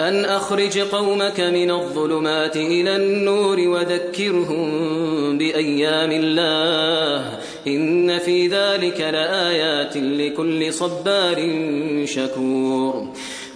أن أخرج قومك من الظلمات إلى النور وذكرهم بأيام الله. إن في ذلك لآيات لكل صبار شكور.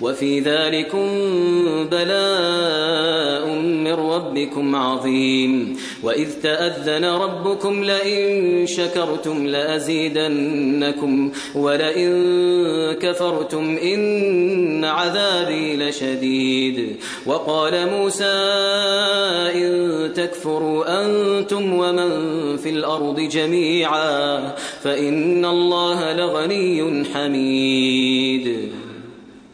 وفي ذلكم بلاء من ربكم عظيم. وإذ تأذن ربكم لئن شكرتم لأزيدنكم ولئن كفرتم إن عذابي لشديد. وقال موسى إن تكفروا أنتم ومن في الأرض جميعا فإن الله لغني حميد.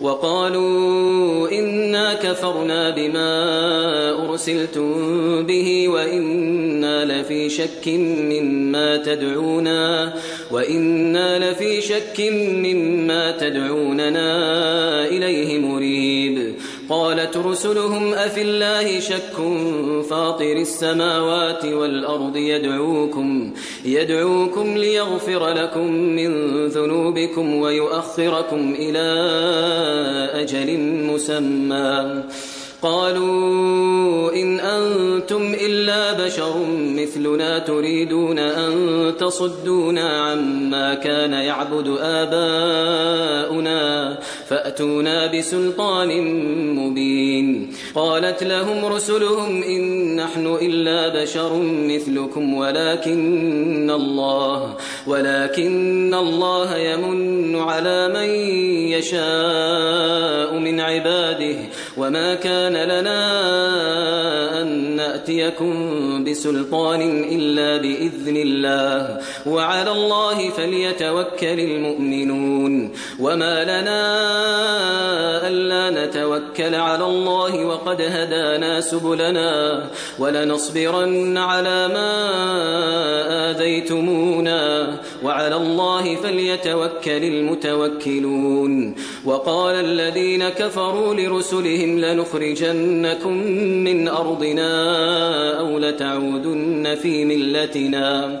وقالوا إنا كفرنا بما أرسلتم به وإنا لفي شك مما تدعونا وإنا لفي شك مما تدعوننا إليه مريب. قالت رسلهم أفي الله شك فاطر السماوات والأرض يدعوكم يدعوكم ليغفر لكم من ذنوبكم ويؤخركم إلى أجل مسمى. قالوا إن أنتم إلا بشر مثلنا تريدون أن تصدونا عما كان يعبد آباؤنا فأتونا بسلطان مبين قالت لهم رسلهم إن نحن إلا بشر مثلكم ولكن الله ولكن الله يمن على من يشاء من عباده وما كان لنا أن نأتيكم بسلطان إلا بإذن الله. وعلى الله فليتوكل المؤمنون. وما لنا ألا نتوكل على الله وقد هدانا سبلنا. ولنصبرن على ما آذيتمونا. وعلى الله فليتوكل المتوكلون. وقال الذين كفروا لرسلهم لنخرجنكم من أرضنا. أو لتعودن في ملتنا.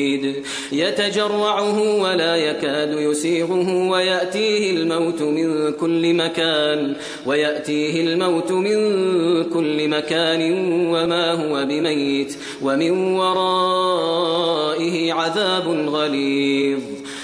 يتجرعه ولا يكاد يسيغه ويأتيه الموت من كل مكان. ويأتيه الموت من كل مكان وما هو بميت. ومن ورائه عذاب غليظ.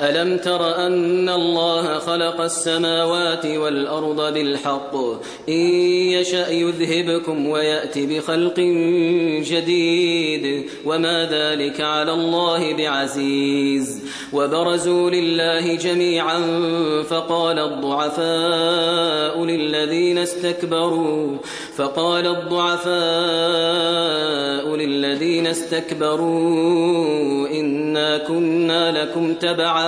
ألم تر أن الله خلق السماوات والأرض بالحق؟ إن يشأ يذهبكم ويأتي بخلق جديد. وما ذلك على الله بعزيز. وبرزوا لله جميعا. فقال الضعفاء للذين استكبروا فقال الضعفاء للذين استكبروا إنا كنا لكم تبعا.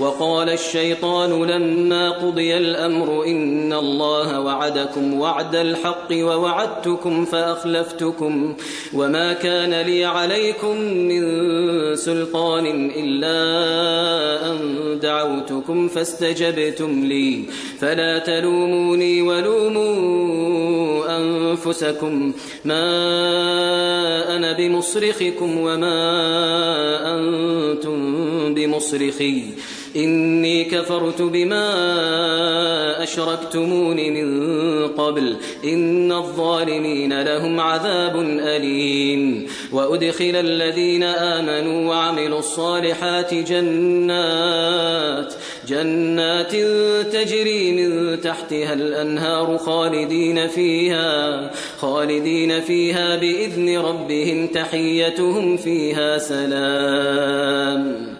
وقال الشيطان لما قضي الأمر إن الله وعدكم وعد الحق ووعدتكم فأخلفتكم وما كان لي عليكم من سلطان إلا أن دعوتكم فاستجبتم لي. فلا تلوموني ولوموا أنفسكم. ما أنا بمصرخكم وما أنتم بمصرخي. إني كفرت بما أشركتمون من قبل. إن الظالمين لهم عذاب أليم. وأدخل الذين آمنوا وعملوا الصالحات جنات جنات تجري من تحتها الأنهار خالدين فيها خالدين فيها بإذن ربهم تحيتهم فيها سلام.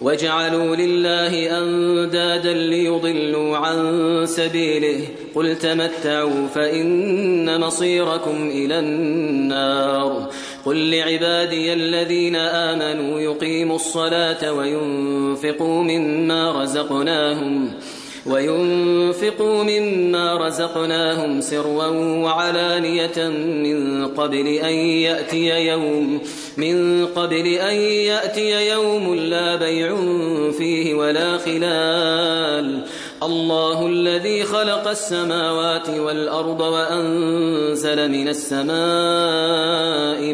وجعلوا لله أندادا ليضلوا عن سبيله قل تمتعوا فإن مصيركم إلى النار قل لعبادي الذين آمنوا يقيموا الصلاة وينفقوا مما رزقناهم وينفقوا مما رزقناهم سرا وعلانية من قبل أن يأتي يوم من قبل أن يأتي يوم لا بيع فيه ولا خلال. الله الذي خلق السماوات والأرض وأنزل من السماء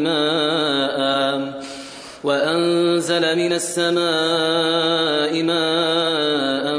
ماء وأنزل من السماء ماء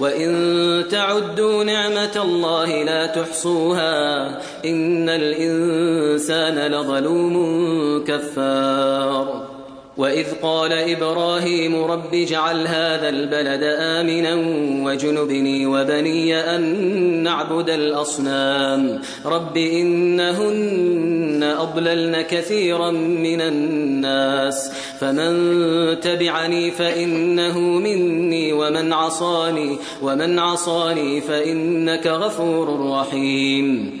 وإن تعدوا نعمة الله لا تحصوها إن الإنسان لظلوم كفار وإذ قال إبراهيم رب اجعل هذا البلد آمنا وجنبني وبني أن نعبد الأصنام. رب إنهن أضللن كثيرا من الناس. فمن تبعني فإنه مني ومن عصاني ومن عصاني فإنك غفور رحيم.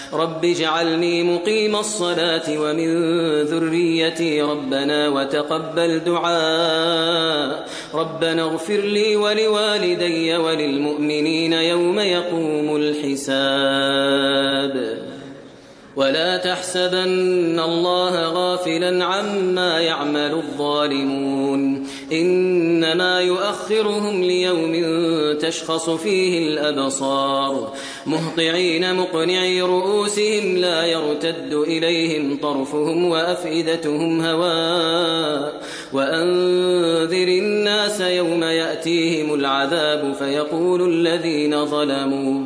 رب اجعلني مقيم الصلاة ومن ذريتي ربنا وتقبل دعاء. ربنا اغفر لي ولوالدي وللمؤمنين يوم يقوم الحساب. ولا تحسبن الله غافلا عما يعمل الظالمون. إنما يؤخرهم ليوم تشخص فيه الأبصار. مهطعين مقنعي رؤوسهم لا يرتد إليهم طرفهم وأفئدتهم هواء وأنذر الناس يوم يأتيهم العذاب فيقول الذين ظلموا.